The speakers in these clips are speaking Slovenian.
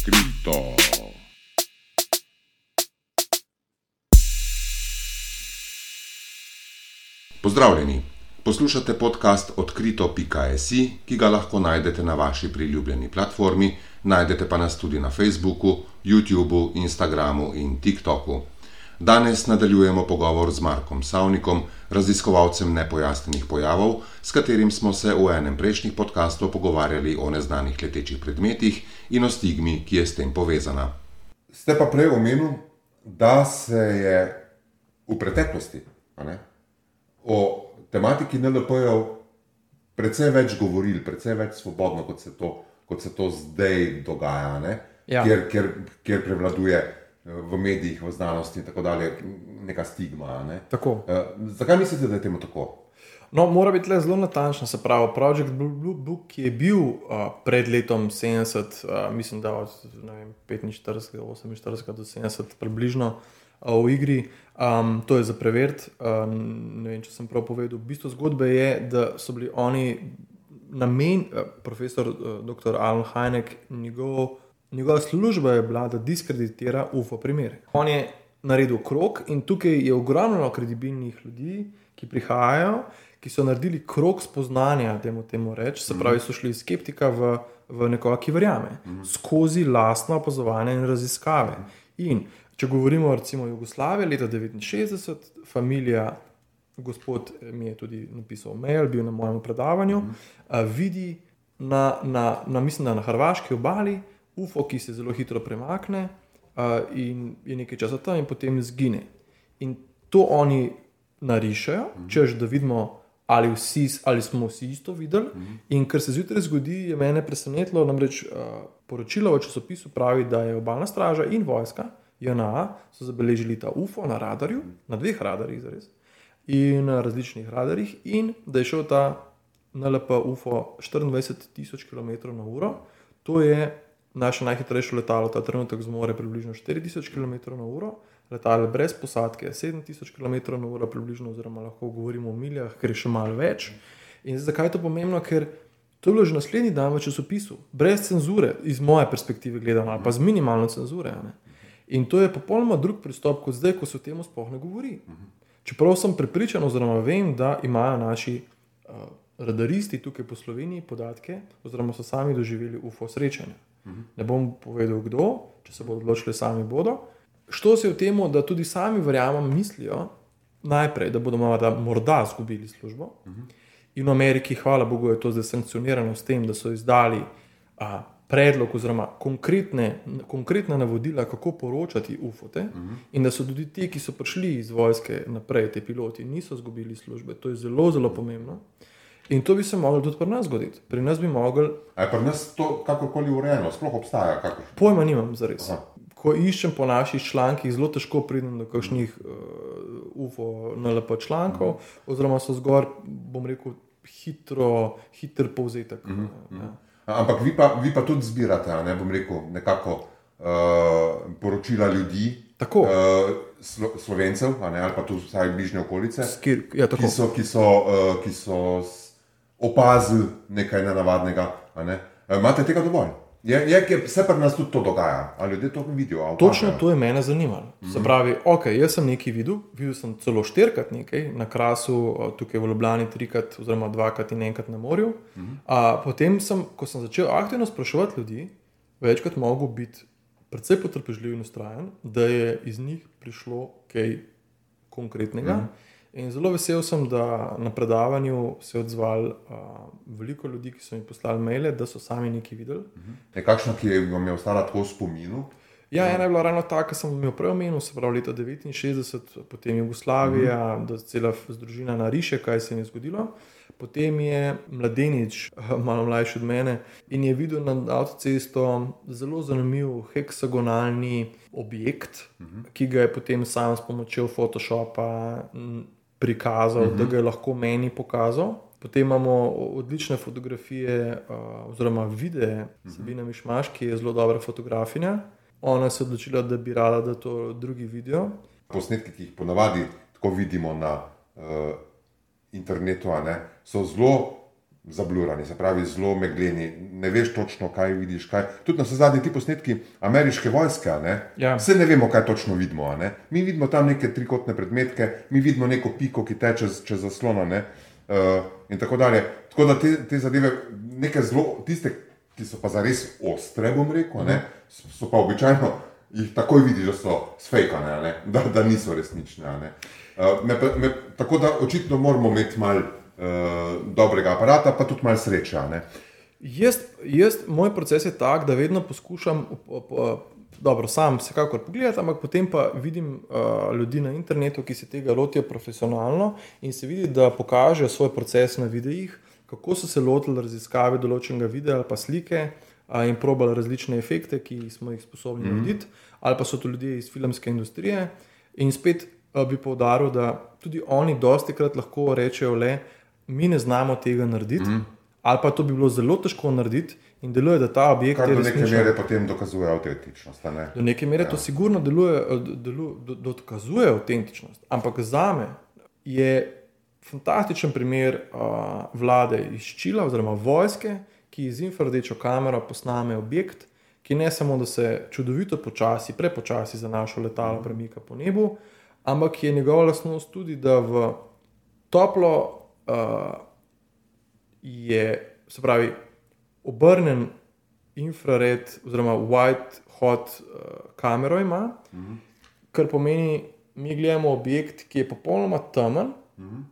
odkrito. Pozdravljeni. Poslušate podcast odkrito.js, ki ga lahko najdete na vaši priljubljeni platformi, najdete pa nas tudi na Facebooku, YouTubu, Instagramu in TikToku. Danes nadaljujemo pogovor z Markom Savnikom, raziskovalcem nepojasnjenih pojavov, s katerim smo se v enem prejšnjih podkastov pogovarjali o neznanih letečih predmetih in o stigmi, ki je s tem povezana. Ste pa prej omenili, da se je v preteklosti ne, o tematiki NLP-jev precej več govorili, precej več svobodno, kot se to, kot se to zdaj dogaja, Ja. kjer, kjer, kjer prevladuje v medijih, v znanosti in tako dalje neka stigma. Ne. Tako. Eh, zakaj mislite, da je temu tako? No, mora biti le zelo natančno. Se pravi, Project Blue, Blue Book, ki je bil uh, pred letom 70, uh, mislim, da od vem, 45, 48 do 70, približno uh, v igri, um, to je za preveriti. Um, ne vem, če sem prav povedal. Bistvo zgodbe je, da so bili oni namen, uh, profesor uh, dr. Alan Heinek, njegov, njegova služba je bila, da diskreditira UFO primere. On je naredil krok in tukaj je ogromno kredibilnih ljudi, ki prihajajo, ki so naredili krok spoznanja, da mu temu reči, se pravi, so šli iz skeptika v, v nekoga, ki verjame, skozi lastno opazovanje in raziskave. In če govorimo recimo o Jugoslaviji, leta 69, familija, gospod eh, mi je tudi napisal mail, bil na mojem predavanju, a, vidi na, na, na, mislim, da na hrvaški obali UFO, ki se zelo hitro premakne a, in je nekaj časa tam in potem zgine. In to oni narišajo, čež da vidimo, ali, vsi, ali smo vsi isto videli. In kar se zjutraj zgodi, je mene presenetilo, namreč uh, poročilo v časopisu pravi, da je obalna straža in vojska, JNA, so zabeležili ta UFO na radarju, na dveh radarjih, zares, in na različnih radarjih, in da je šel ta NLP UFO 24 tisoč km na uro. To je naše najhitrejše letalo, ta trenutek zmore približno 4000 km na uro, letalo brez posadke je 7000 km na uro, približno, oziroma lahko govorimo o miljah, ker je še malo več. In zakaj je to pomembno? Ker to je bilo že naslednji dan v časopisu, brez cenzure, iz moje perspektive gledano, ali pa z minimalno cenzure. ne. In to je popolnoma drug pristop kot zdaj, ko se o tem sploh ne govori. Čeprav sem prepričan, oziroma vem, da imajo naši uh, radaristi tukaj po Sloveniji podatke, oziroma so sami doživeli UFO srečanja. Ne bom povedal, kdo, če se bodo odločili, sami bodo. Što se je v tem, da tudi sami verjamem, mislijo najprej, da bodo morda, morda izgubili službo. In v Ameriki, hvala Bogu, je to zdaj sankcionirano s tem, da so izdali a, predlog oziroma konkretne, konkretna navodila, kako poročati UFO-te. Uh -huh. In da so tudi ti, ki so prišli iz vojske naprej, te piloti, niso izgubili službe. To je zelo, zelo pomembno. In to bi se lahko tudi pri nas zgoditi. Pri nas bi mogli, A je pri nas to kakorkoli urejeno, sploh obstaja? Kakor... pojma nimam za res. Ko iščem po naših člankih, zelo težko pridem do kakšnih uh, UFO, NLP člankov, uh -huh. oziroma so zgor, bom rekel, hitro, hiter povzetek. Uh -huh. ja. Ampak vi pa, vi pa tudi zbirate, ne bom rekel, nekako uh, poročila ljudi, Tako. uh, slo, slovencev, ne, ali pa tudi vsaj bližnje okolice, Skir, ja, tako. ki so, ki so, uh, ki so opazili nekaj nenavadnega. Ne. Uh, imate tega dovolj? Je, je, je, se pri nas tudi to dogaja, ali ljudje to vidijo? a Točno opažajo? to je mene zanimalo. Mm -hmm. Se pravi, ok, jaz sem nekaj videl, videl sem celo štirikrat nekaj, na krasu, tukaj v Ljubljani, trikrat, oziroma dvakrat in enkrat na morju. Mm -hmm. A, potem, sem, ko sem začel aktivno spraševati ljudi, večkrat mogel biti precej potrpežljiv in ustrajen, da je iz njih prišlo kaj konkretnega. Mm -hmm. In zelo vesel sem, da na predavanju se je odzval uh, veliko ljudi, ki so mi poslali maile, da so sami nekaj videli. Nekakšna, ki je vam je ostala tako v spominu. Ja, ena je bila ravno ta, ki sem jo prej omenil, se pravi leta 69, potem Jugoslavija, mm -hmm. da cela družina nariše, kaj se je zgodilo. Potem je mladenič, malo mlajši od mene, in je videl na avtocesto zelo zanimiv heksagonalni objekt, mm -hmm. ki ga je potem sam s pomočjo Photoshopa prikazal, mm -hmm. da ga je lahko meni pokazal. Potem imamo odlične fotografije, uh, oziroma videe, Sabina Mišmaš, ki je zelo dobra fotografinja. Ona se je odločila, da bi rada, da to drugi vidijo. Posnetki, ki jih ponavadi tako vidimo na uh, internetu, ne, so zelo zablurani, se pravi zelo megleni, ne veš točno, kaj vidiš. Kaj. Tudi na zadnji ti posnetki ameriške vojske, ne? Ja. vse ne vemo, kaj točno vidimo. Mi vidimo tam neke trikotne predmetke, mi vidimo neko piko, ki teče čez, čez zaslona. Ne? Uh, in tako dalje. Tako da te, te zadeve, neke zelo, tiste, ki so pa zares ostre, bom rekel, ne? so, so pa običajno. Jih takoj vidiš, da so sfejkane, da, da niso resnične. Uh, me, me, tako da očitno moramo imeti malo dobrega aparata, pa tudi malo sreče. Jaz, jaz, moj proces je tak, da vedno poskušam, op- dobro, sam vsekakor pogledati, ampak potem pa vidim uh, ljudi na internetu, ki se tega lotijo profesionalno in se vidi, da pokažejo svoj proces na videih, kako so se lotili raziskave določenega videa ali pa slike uh, in probali različne efekte, ki smo jih sposobni mm. narediti, ali pa so to ljudje iz filmske industrije. In spet uh, bi poudaril, da tudi oni dosti krat lahko rečejo le, mi ne znamo tega narediti. Mm ali pa to bi bilo zelo težko narediti, in deluje, da ta objekt Kar je do neke resničen. mere potem dokazuje avtentičnost. ne. Do neke mere ja. to sigurno deluje, eh, delu, do, dokazuje avtentičnost. Ampak za me je fantastičen primer uh, vlade iz Čila, oziroma vojske, ki z infrardečo kamero posname objekt, ki ne samo, da se čudovito počasi, prepočasi za našo letalo premika po nebu, ampak je njegova lastnost tudi, da v toplo uh, je, se pravi, obrnen infrared, oziroma white hot uh, kamero ima, mm -hmm. kar pomeni, mi gledamo objekt, ki je popolnoma temen mm -hmm.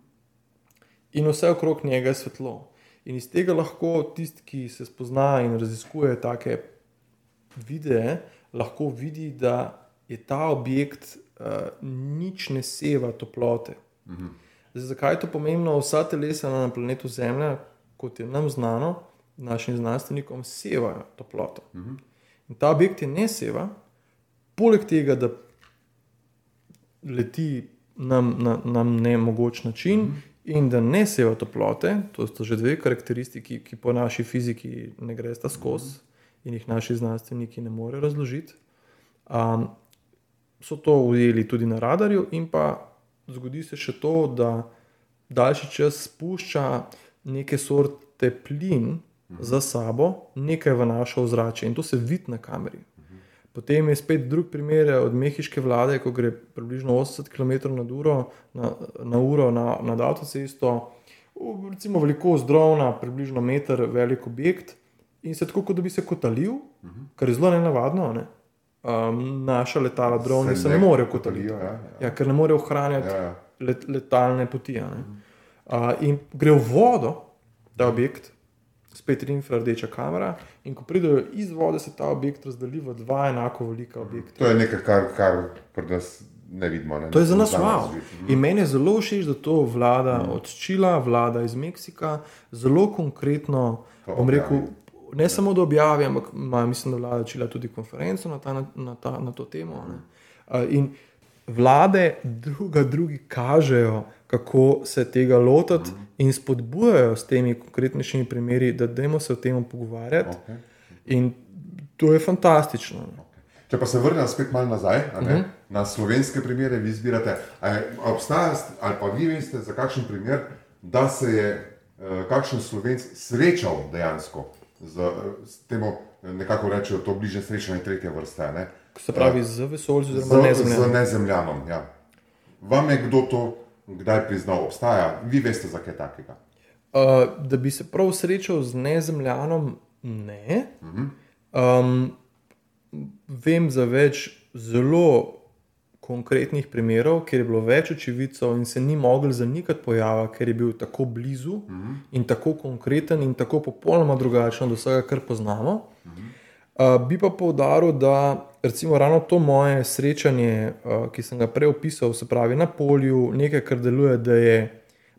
in vse okrog njega je svetlo. In iz tega lahko tisti, ki se spozna in raziskuje take videe, lahko vidi, da je ta objekt uh, nič ne seva toplote. Mm -hmm. Zdaj, zakaj je to pomembno? Vsa telesa na planetu Zemlja, kot je nam znano, našim znanstvenikom, sevajo toploto. Mm -hmm. In ta objekt je ne seva, poleg tega, da leti nam na nam nemogoč način. Mm -hmm. In da ne seva toplote, to so že dve karakteristiki, ki po naši fiziki ne gresta skozi in jih naši znanstveniki ne morejo razložiti. Um, so to ujeli tudi na radarju, in pa zgodi se še to, da daljši čas spušča neke sorte plin za sabo, nekaj v naše ozračje in to se vidi na kameri. Potem je spet drug primer od mehiške vlade, ko gre približno 80 km na uro na, na uro na, nad avtocesto, recimo velikost drona, približno meter velik objekt, in se tako, kot da bi se kotalil, kar je zelo nenavadno. Ne? Um, naša letala, droni se, se ne morejo kotaliti. kotalijo, Ja, ja. Ja, ker ne morejo ohranjati Ja, ja, ja. ja. let, letalne poti. a ne. Uh, in gre v vodo, ta objekt, spet infrardeča kamera, in ko pridejo iz vode, se ta objekt razdeli v dva enako velika objekta. To je nekaj, kar, kar pri nas ne vidimo. Ne? To je za nas wow. razviti. In meni je zelo všeč, da to vlada od Čila, vlada iz Meksika, zelo konkretno. To Bom rekel. Ne samo da objavi, ampak ima, mislim, da vlada Čila tudi konferenco na, ta, na, na, ta, na to temo. Ne. Uh, In vlade druga drugi kažejo, kako se tega lotiti, in spodbujajo s temi konkretnejšimi primeri, da dajmo se o tem pogovarjati. Okej. In to je fantastično. Če pa se vrnem spet malo nazaj, ne, Mhm. na slovenske primere, vi izbirate. a je- a Obstaja, ali pa vi veste za kakšen primer, da se je eh, kakšen slovenc srečal dejansko z, eh, s tem, nekako rečejo, to bližnje srečanje tretje vrste. Ne? Se pravi, z vesoljem, Z, oziroma ne z z nezemljanom. Ja. Vam je kdo to kdaj priznal, obstaja, vi veste za kaj takega. Uh, da bi se prav srečal z nezemljanom, ne. Um, vem za več zelo konkretnih primerov, kjer je bilo več očividcev in se ni mogel zanikati pojava, ker je bil tako blizu in tako konkreten in tako popolnoma drugačen od vsega, kar poznamo. Uh, bi pa poudaril, da recimo ravno to moje srečanje, uh, ki sem ga prej opisal, se pravi na polju, nekaj, kar deluje, da je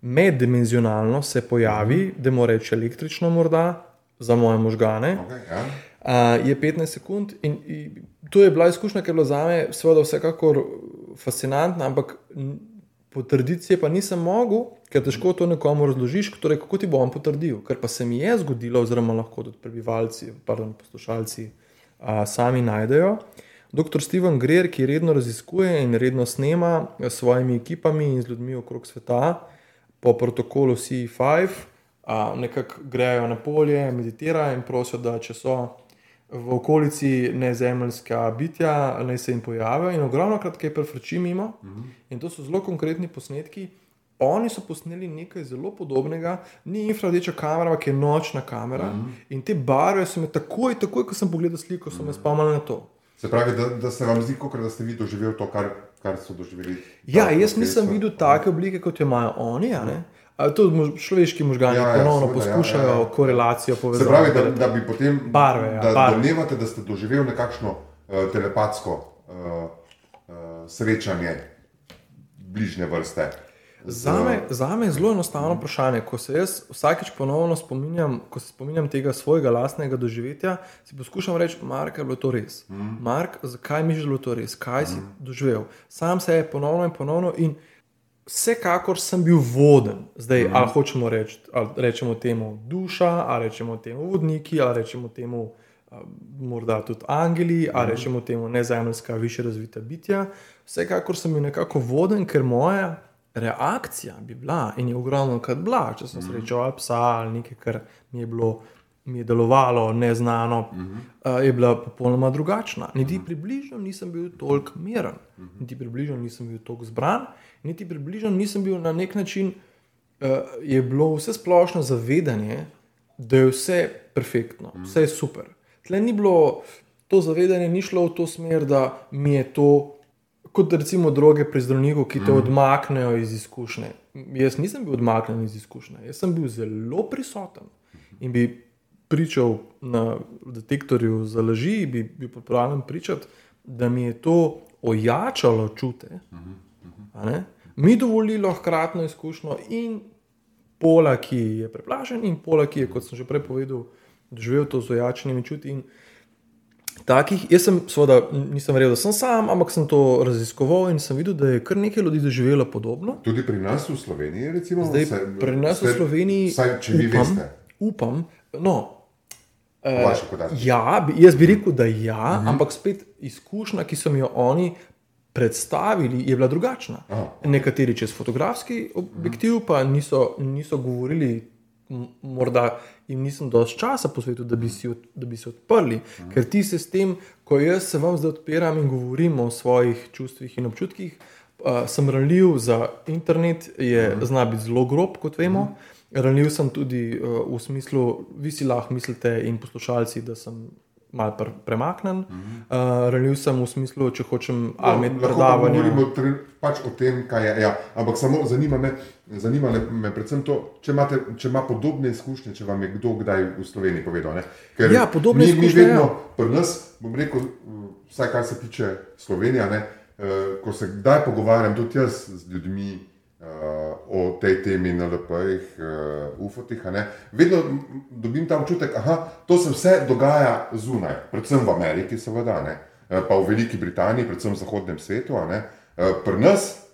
meddimenzionalno, se pojavi, da mora reči električno, morda za moje možgane. Okay, ja. Uh, je 15 sekund in, in to je bila izkušnja, ki je bila za me, seveda, vsekakor fascinantna, ampak potrditi je pa nisem mogel, ker težko to nekomu razložiš, torej kako ti bo on potrdil. Ker pa se mi je zgodilo, oziroma lahko tudi prebivalci, pardon, poslušalci uh, sami najdejo. Dr. Steven Greer, ki redno raziskuje in redno snema s svojimi ekipami in z ljudmi okrog sveta po protokolu CE5, a, nekako grejo na polje, meditirajo in prosijo, da če so v okolici nezemeljska bitja, naj se jim pojavijo. In ogromno krat, kaj prefrči mimo. In to so zelo konkretni posnetki. Oni so posneli nekaj zelo podobnega, ni infrardeča kamera, ampak je nočna kamera. Mm -hmm. In te barve so me takoj, takoj, ko sem pogledal sliko, so me spomnili na to. Se pravi, da, da se vam zdi, kot da ste vi doživeli to, kar, kar so doživeli. Ja, jaz nisem videl take oblike, kot jo imajo oni. To mož, človeški možgani ja, ja, ponovno seveda, poskušajo ja, ja. korelacijo povezati. Se pravi, da, da bi potem barve. Ja, da barve. domnevate, da ste doživeli nekakšno uh, telepatsko uh, uh, srečanje bližnje vrste. Za me je zelo enostavno vprašanje. Ko se jaz vsakeč ponovno spominjam, ko se spominjam tega svojega lastnega doživetja, si poskušam reči, Mark, je bilo to res. Mm. Mark, zakaj mi je bilo to res, kaj mm. si doživel? Sam se je ponovno in ponovno in vsekakor sem bil voden. Zdaj, mm. ali hočemo reči, ali rečemo temu duša, ali rečemo temu vodniki, ali rečemo temu. Morda tudi angeli, ali rečemo temu nezemljska, više razvita bitja. Vsekakor sem bil nekako voden, ker moja reakcija bi bila in je ogromno krat bila, če sem srečal psa ali nekaj, kar mi je bilo. Mi je delovalo neznano, uh -huh. uh, je bila popolnoma drugačna. Niti uh -huh. približno nisem bil toliko miren, uh -huh. niti približno nisem bil toliko zbran, niti približno nisem bil na nek način, uh, je bilo vse splošno zavedanje, da je vse perfektno, uh -huh. vse je super. Tle ni bilo to zavedanje, ni šlo v to smer, da mi je to kot recimo droge pri zdravniku, ki te mm. odmaknejo iz izkušnje. Jaz nisem bil odmaknjen iz izkušnje, jaz sem bil zelo prisoten in bi pričal na detektorju za laži, bi bil pripravljen pričati, da mi je to ojačalo čute, mi dovolilo hkratno izkušnjo in pola, ki je preplašen, in pola, ki je, kot sem že prej povedal, doživel to z ojačenimi čuti. Takih, jaz sem, seveda, nisem verjel, da sem sam, ampak sem to raziskoval in sem videl, da je kar nekaj ljudi doživelo podobno. Tudi pri nas v Sloveniji, recimo, Zdaj, se, pri nas v Sloveniji, saj, če vi upam, veste, upam. No, eh, ja, jaz bi rekel, da ja, ampak spet izkušnja, ki so mi jo oni predstavili, je bila drugačna. Aha. Nekateri čez fotografski objektiv, pa niso, niso govorili, morda jim nisem dovolj časa posvetil, da bi, si, od- da bi se odprli. Ker ti se s tem, ko jaz se vam zdaj odpiram in govorim o svojih čustvih in občutkih, uh, sem ranljiv za internet, je, zna biti zelo grob, kot vemo. Ranljiv sem tudi uh, v smislu, vi si lahko mislite in poslušalci, da sem mal pre, premaknen. Uh, ranljiv sem v smislu, če hočem ali imeti No, lahko pa predavanje. govorimo tre- pač o tem, kaj je. Ja. Ampak samo zanima me, zanima me- predvsem to, če, imate, če ima podobne izkušnje, če vam je kdo kdaj v Sloveniji povedal. Ne? Ker Ja, podobne mi, mi izkušnje, vedno, ja. pri nas, bom rekel, vsaj kar se tiče Slovenije, ne, eh, ko se kdaj pogovarjam tudi jaz z ljudmi. Uh, o tej temi na LP-jih, uh, UFO-tih, a ne, vedno dobim ta občutek, da to se vse dogaja zunaj, predvsem v Ameriki, seveda, ne, eh, pa v Veliki Britaniji, predvsem v zahodnem svetu. Eh, pri nas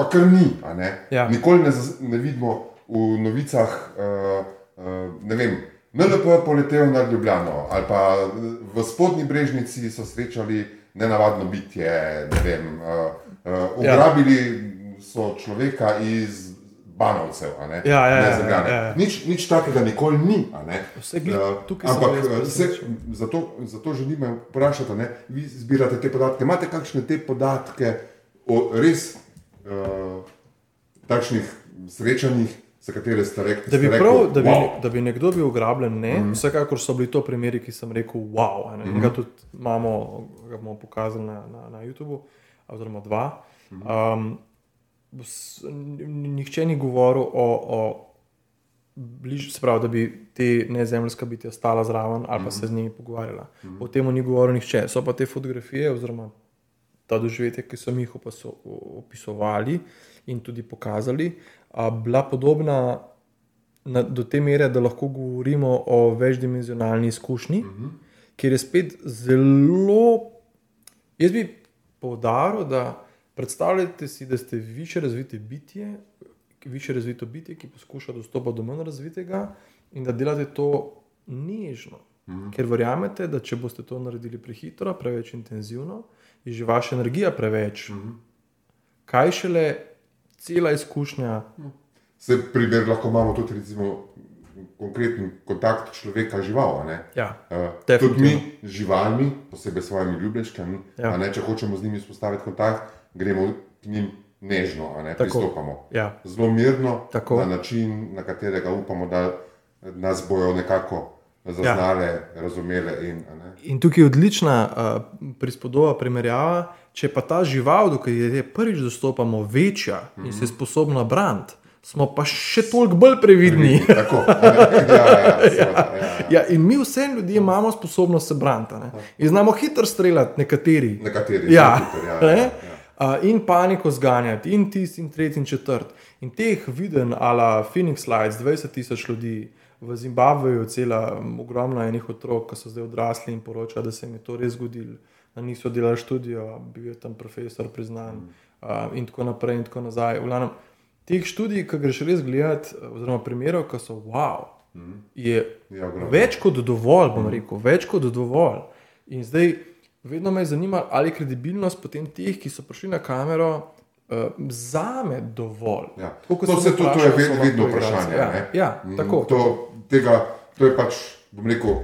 pa kar ni. Ne. Ja. Nikoli ne, ne vidimo v novicah, uh, uh, ne vem. NLP je poletel nad Ljubljano, ali pa eh, v spodnji brežnici so srečali nenavadno bitje, ne vem, uh, uh, ugrabili so človeka iz Banovcev. Ne, Ja, ja, ja, Ne Zabljane. ja, ja. Nič, nič takega nikoli ni. ne. Vse glih Eh, tukaj Ampak res se, presenečen. zato, zato želim vprašati, ne, vi zbirate te podatke. Imate kakšne te podatke o res uh, takšnih srečanjih, za katere ste rekli? Da bi, prav, rekel, da, bi, "Wow." da bi nekdo bil ugrabljen, ne. Mm. Vsekakor so bili to primeri, ki sem rekel, wow. Mm. Mhm. Ga tudi imamo, ga bomo pokazali na, na, na YouTubu, oziroma dva. Um, s- n- nihče ni govoril o, o bliž, se pravi, da bi te nezemljska bitja stala zraven ali pa se z njimi pogovarjala. O tem ni govoril nihče. So pa te fotografije, oziroma ta doživetja, ki so mi jih opisovali in tudi pokazali, a, bila podobna na, do te mere, da lahko govorimo o večdimenzionalni izkušnji, uh -huh. kjer je spet zelo. Jaz bi poudaril, da predstavljate si, da ste više razvite bitje, više razvito bitje, ki poskuša dostopati do manj razvitega in da delate to nežno. Mm. Ker verjamete, da če boste to naredili prehitro, preveč intenzivno, je že vaša energija preveč. Mm. Kaj šele cela izkušnja, Se primer lahko imamo tudi recimo, konkreten kontakt človeka žival. a ne. Ja, Uh, tudi mi z živalmi, posebej s svojimi ljubljenčkami, Ja. ja. če hočemo z njimi vzpostaviti kontakt, gremo k njim nežno, ne Tako. pristopamo. ja. Zelo mirno, Tako. na način, na katerega upamo, da nas bojo nekako zaznale, ja. razumele. In. In tukaj je odlična uh, prispodoba, primerjava. Če pa ta žival, do katere je prvič dostopamo, večja in se je sposobna braniti, smo pa še toliko bolj previdni. Tako, a ne. ja, ja, seveda, ja, ja. Ja, in mi vse ljudje imamo sposobnost se braniti. a ne. In znamo hitro streljati, nekateri. Nekateri Ja, zelo hitro, ja, ja, ja. Uh, in paniko zganjati, in tisti, in tretji, in četrt. In teh viden, ala Phoenix Lights, 20 tisoč ljudi, v Zimbabveju cela ogromna enih otrok, ki so zdaj odrasli in poročajo, da se jim je to res zgodilo. Da niso delali študijo, bil je tam profesor priznan, uh, in tako naprej, in tako nazaj. V glavnem, teh študij, ki greš res gledati, oziroma primerov, ki so wow, je Ja, več kot dovolj, bom rekel, več kot dovolj. In zdaj, vedno me je zanimalo, ali je kredibilnost potem teh, ki so prišli na kamero, uh, za me dovolj. Ja. Tako To, se, vprašal, je vedno, vedno vprašanje. Ja, ne. ja, Mm, tako. To, tega, to je pač, bom rekel,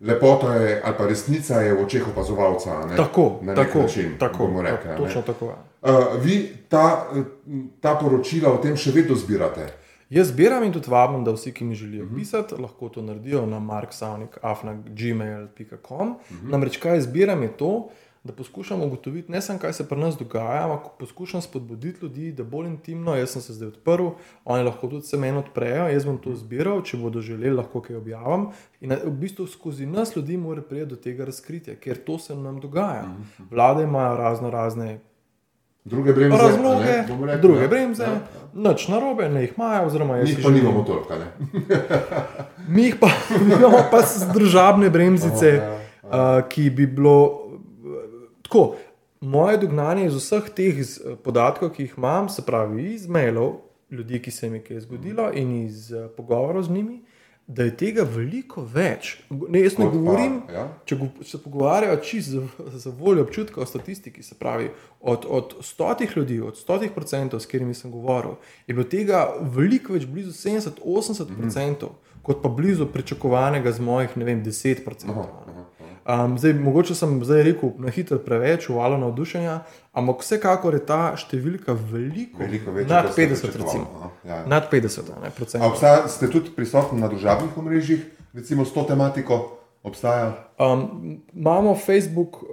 lepota je, ali pa resnica je v očeh opazovalca. ne, Tako, na nek tako, način, tako, rekli. tako, točno tako. Uh, vi ta, ta poročila o tem še vedno zbirate. Jaz zbiram in tudi vabim, da vsi, ki mi želijo pisati, lahko to naredijo na marksavnik.gmail.com. Namreč, kaj zbiram, je to, da poskušam ugotoviti, ne samo kaj se pri nas dogaja, ampak poskušam spodbuditi ljudi, da bolj intimno, jaz sem se zdaj odprl, oni lahko tudi se meni odprejo, jaz bom to zbiral, če bodo želeli, lahko kaj objavim. In v bistvu skozi nas ljudi mora priti do tega razkritja, ker to se nam dogaja. Vlade imajo razno razne Druge bremze, razloge, rekli, druge ne. bremze, Ja, nič narobe, ne jih imajo, Mi jih pa nimamo toliko. Mi jih pa imamo pa državne bremzice, uh, ki bi bilo eh, tako. Moje dognanje iz vseh teh z- eh, podatkov, ki jih imam, se pravi iz mailov ljudi, ki se jim je kaj zgodilo, in iz uh, pogovorov z njimi, da je tega veliko več. Ne, jaz ne Kot pa, govorim, ja. če go- se pogovarjajo čisto za, za voljo občutka o statistiki, se pravi od, od stotih ljudi, od stotih procentov, s katerimi sem govoril, je bilo tega veliko več, blizu 70-80 procentov, kot pa blizu pričakovanega z mojih, ne vem, 10 procentov. Um, zdaj, mogoče sem zdaj rekel na hitro preveč, uvalo navdušenja, ampak vsekakor je ta številka veliko, Veliko večja, nad kot ste 50, pričakovali. recimo. Aha, ja, ja. Nad 50 ne, A procentov. obstaja, ste tudi prisotni na družabnih omrežjih, recimo s to tematiko? Obstaja? Um, imamo Facebook, uh,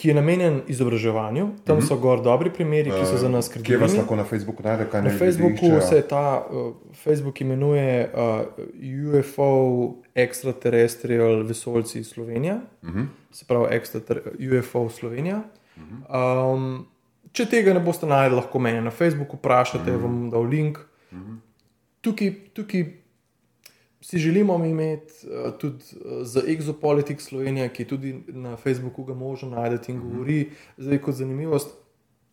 ki je namenjen izobraževanju, tam uh -huh. so gor dobri primeri, ki so za nas Mhm. Kje vas lahko na Facebooku najde? Na Facebooku iščejo? se ta uh, Facebook imenuje uh, UFO Extraterrestrial Vesoljci Slovenija, uh -huh. se pravi UFO Slovenija. Um, če tega ne boste najdli, lahko mene na Facebooku vprašate, uh -huh. vam dal link. Uh -huh. tukaj, tukaj si želimo imeti uh, tudi uh, za Exopolitics Slovenija, ki tudi na Facebooku ga možno najti in govori. Zdaj, kot zanimivost,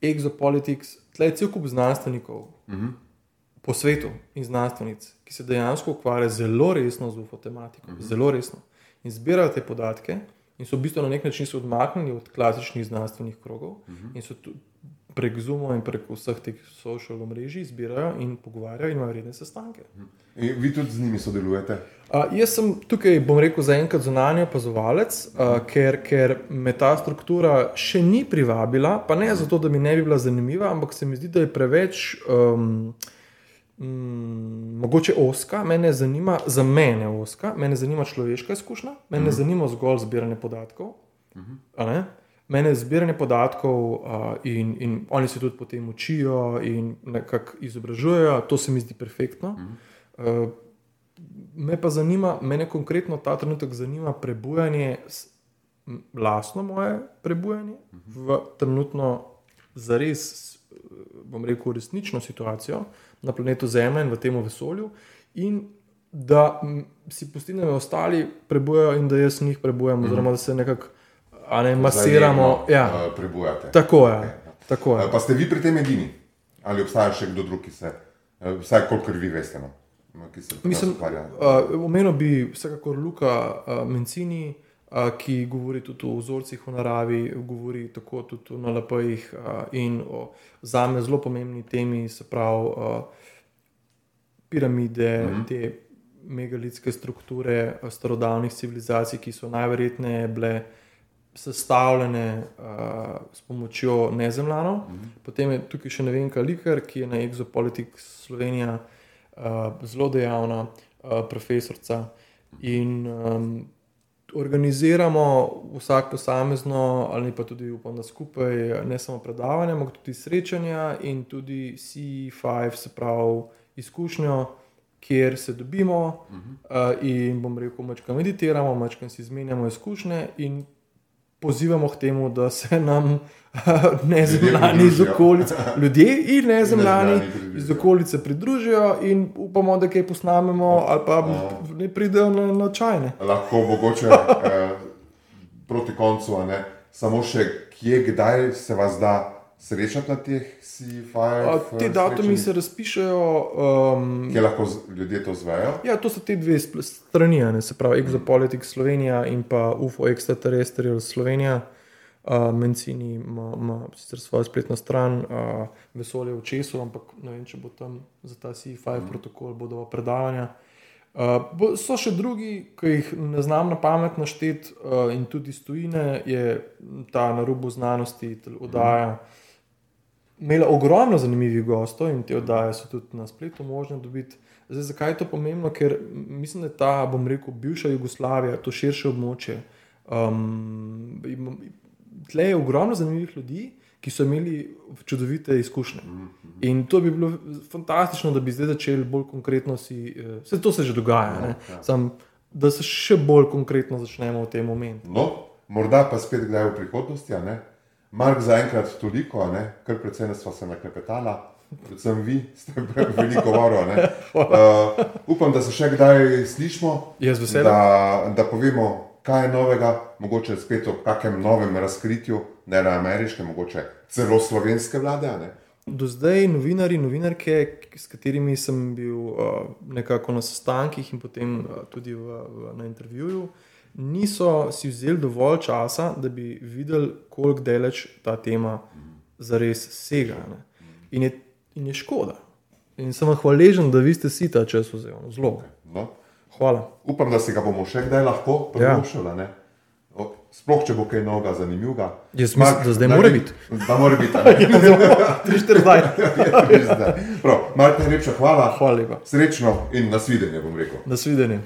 Exopolitics, tleh je cel kup znanstvenikov po svetu in znanstvenic, ki se dejansko ukvarjajo zelo resno z UFO tematiko, zelo resno in zbirajo te podatke. In so v bistvu na nek način se odmaknili od klasičnih znanstvenih krogov in so prek Zooma in prek vseh teh social omrežij zbirajo in pogovarjajo in imajo redne sestanke. In vi tudi z njimi sodelujete? Uh, jaz sem tukaj, bom rekel, zaenkrat zunanji opazovalec, uh, ker, ker me ta struktura še ni privabila, pa ne zato, da mi ne bi bila zanimiva, ampak se mi zdi, da je preveč. Um, Mm, mogoče oska, mene zanima, za mene oska, mene zanima človeška izkušnja, mene mm. zanima zgolj zbiranje podatkov. Mm. Mene zbiranje podatkov uh, in, in oni se tudi potem učijo in nekako izobražujejo, to se mi zdi perfektno. Mm. Uh, me pa zanima, mene konkretno ta trenutek zanima prebujanje, lastno moje prebujanje v trenutno zares, bom rekel, resnično situacijo na planetu Zemlja in v tem vesolju, in da si me ostali prebujajo in da jaz njih prebujam, oziroma da se nekako ne masiramo. Vzajemno, Ja, eh, Prebujate. tako je. Tako Eh, je. Pa ste vi pri tem edini? Ali obstaja še kdo drug, ki se, eh, vsaj kolikor vi veste, no, ki se Mislim, ukvarja? uh, omenil bi vsekakor Luka uh, Mencini, uh, ki govori tudi o vzorcih v naravi, govori tako tudi o NLP-jih uh, in o za me zelo pomembni temi, se pravi uh, piramide, mm -hmm. te megalitske strukture uh, starodavnih civilizacij, ki so najverjetneje bile sestavljene uh, s pomočjo nezemljanov. Mm -hmm. Potem je tukaj še ne vem, Kalikar, ki je na Exopolitik Slovenija uh, zelo dejavna uh, profesorica. In um, organiziramo vsak posamezno, ali pa tudi upam, da skupaj ne samo predavanja, ampak tudi srečanja in tudi C5, se pravi izkušnjo. Kjer se dobimo, uh -huh. uh, in bomo rekel, da meditiramo, da si izmenjamo izkušnje, in pozivamo k temu, da se nam nezemljani iz okolice, ljudje in nezemljani iz okolice pridružijo in upamo, da kaj posnamemo, ali pa ne pridejo na, na čajne. Lahko mogoče eh, proti koncu, ne? samo še kje, kdaj se vas da srečati na teh C5? Ti eh, datumi se razpišajo. Um, Kje lahko ljudje to zvejo? Ja, to so te dve strani, ne, se pravi Exopolitics Slovenija in pa UFO Extraterrestrial Slovenija. Uh, Mencini ima, ima sicer svojo spletno stran, uh, vesolje v Česu, ampak ne vem, če bo tam za ta C5 mm. protokol, bodo predavanja. Uh, so še drugi, ki jih ne znam na pamet našteti, uh, in tudi stojine je ta na robu znanosti, oddaja. Mm imela ogromno zanimivih gostov in te oddaje so tudi na spletu možne dobiti. Zdaj, zakaj je to pomembno? Ker mislim, da je ta, bom rekel, bivša Jugoslavija, to širše območje. Um, Tle je ogromno zanimivih ljudi, ki so imeli čudovite izkušnje. In to bi bilo fantastično, da bi zdaj začeli bolj konkretno si. Vse eh, to se že dogaja, ja, ja. Sam, da se še bolj konkretno začnemo v tem momentu. No, morda pa spet kdaj v prihodnosti. Mark, zaenkrat toliko, ne? kar predvsem smo se naklepetali, predvsem vi ste veliko govorili. Uh, upam, da se še kdaj slišmo, da, da povemo, kaj je novega, mogoče spet o kakem novem razkritju, ne le ameriške, mogoče celo slovenske vlade. Ne? Do zdaj novinari in novinarke, s katerimi sem bil uh, nekako na sestankih in potem uh, tudi v, v, na intervjuju, uh, niso si vzeli dovolj časa, da bi videli, koliko daleč ta tema zares sega. Ne. In je, in je škoda. In sem hvaležen, da vi ste si ta čas vzeli. Zelo. No. Hvala. Upam, da si ga bomo še kdaj lahko privoščili. Ja. Sploh, če bo kaj novega, zanimivega. Jaz mislim, da zdaj mora biti. Da mora biti. Tri, štiri, zdaj. Martin, najlepša hvala. Hvala lepa. Srečno in nasvidenje, bom rekel. Nasvidenje.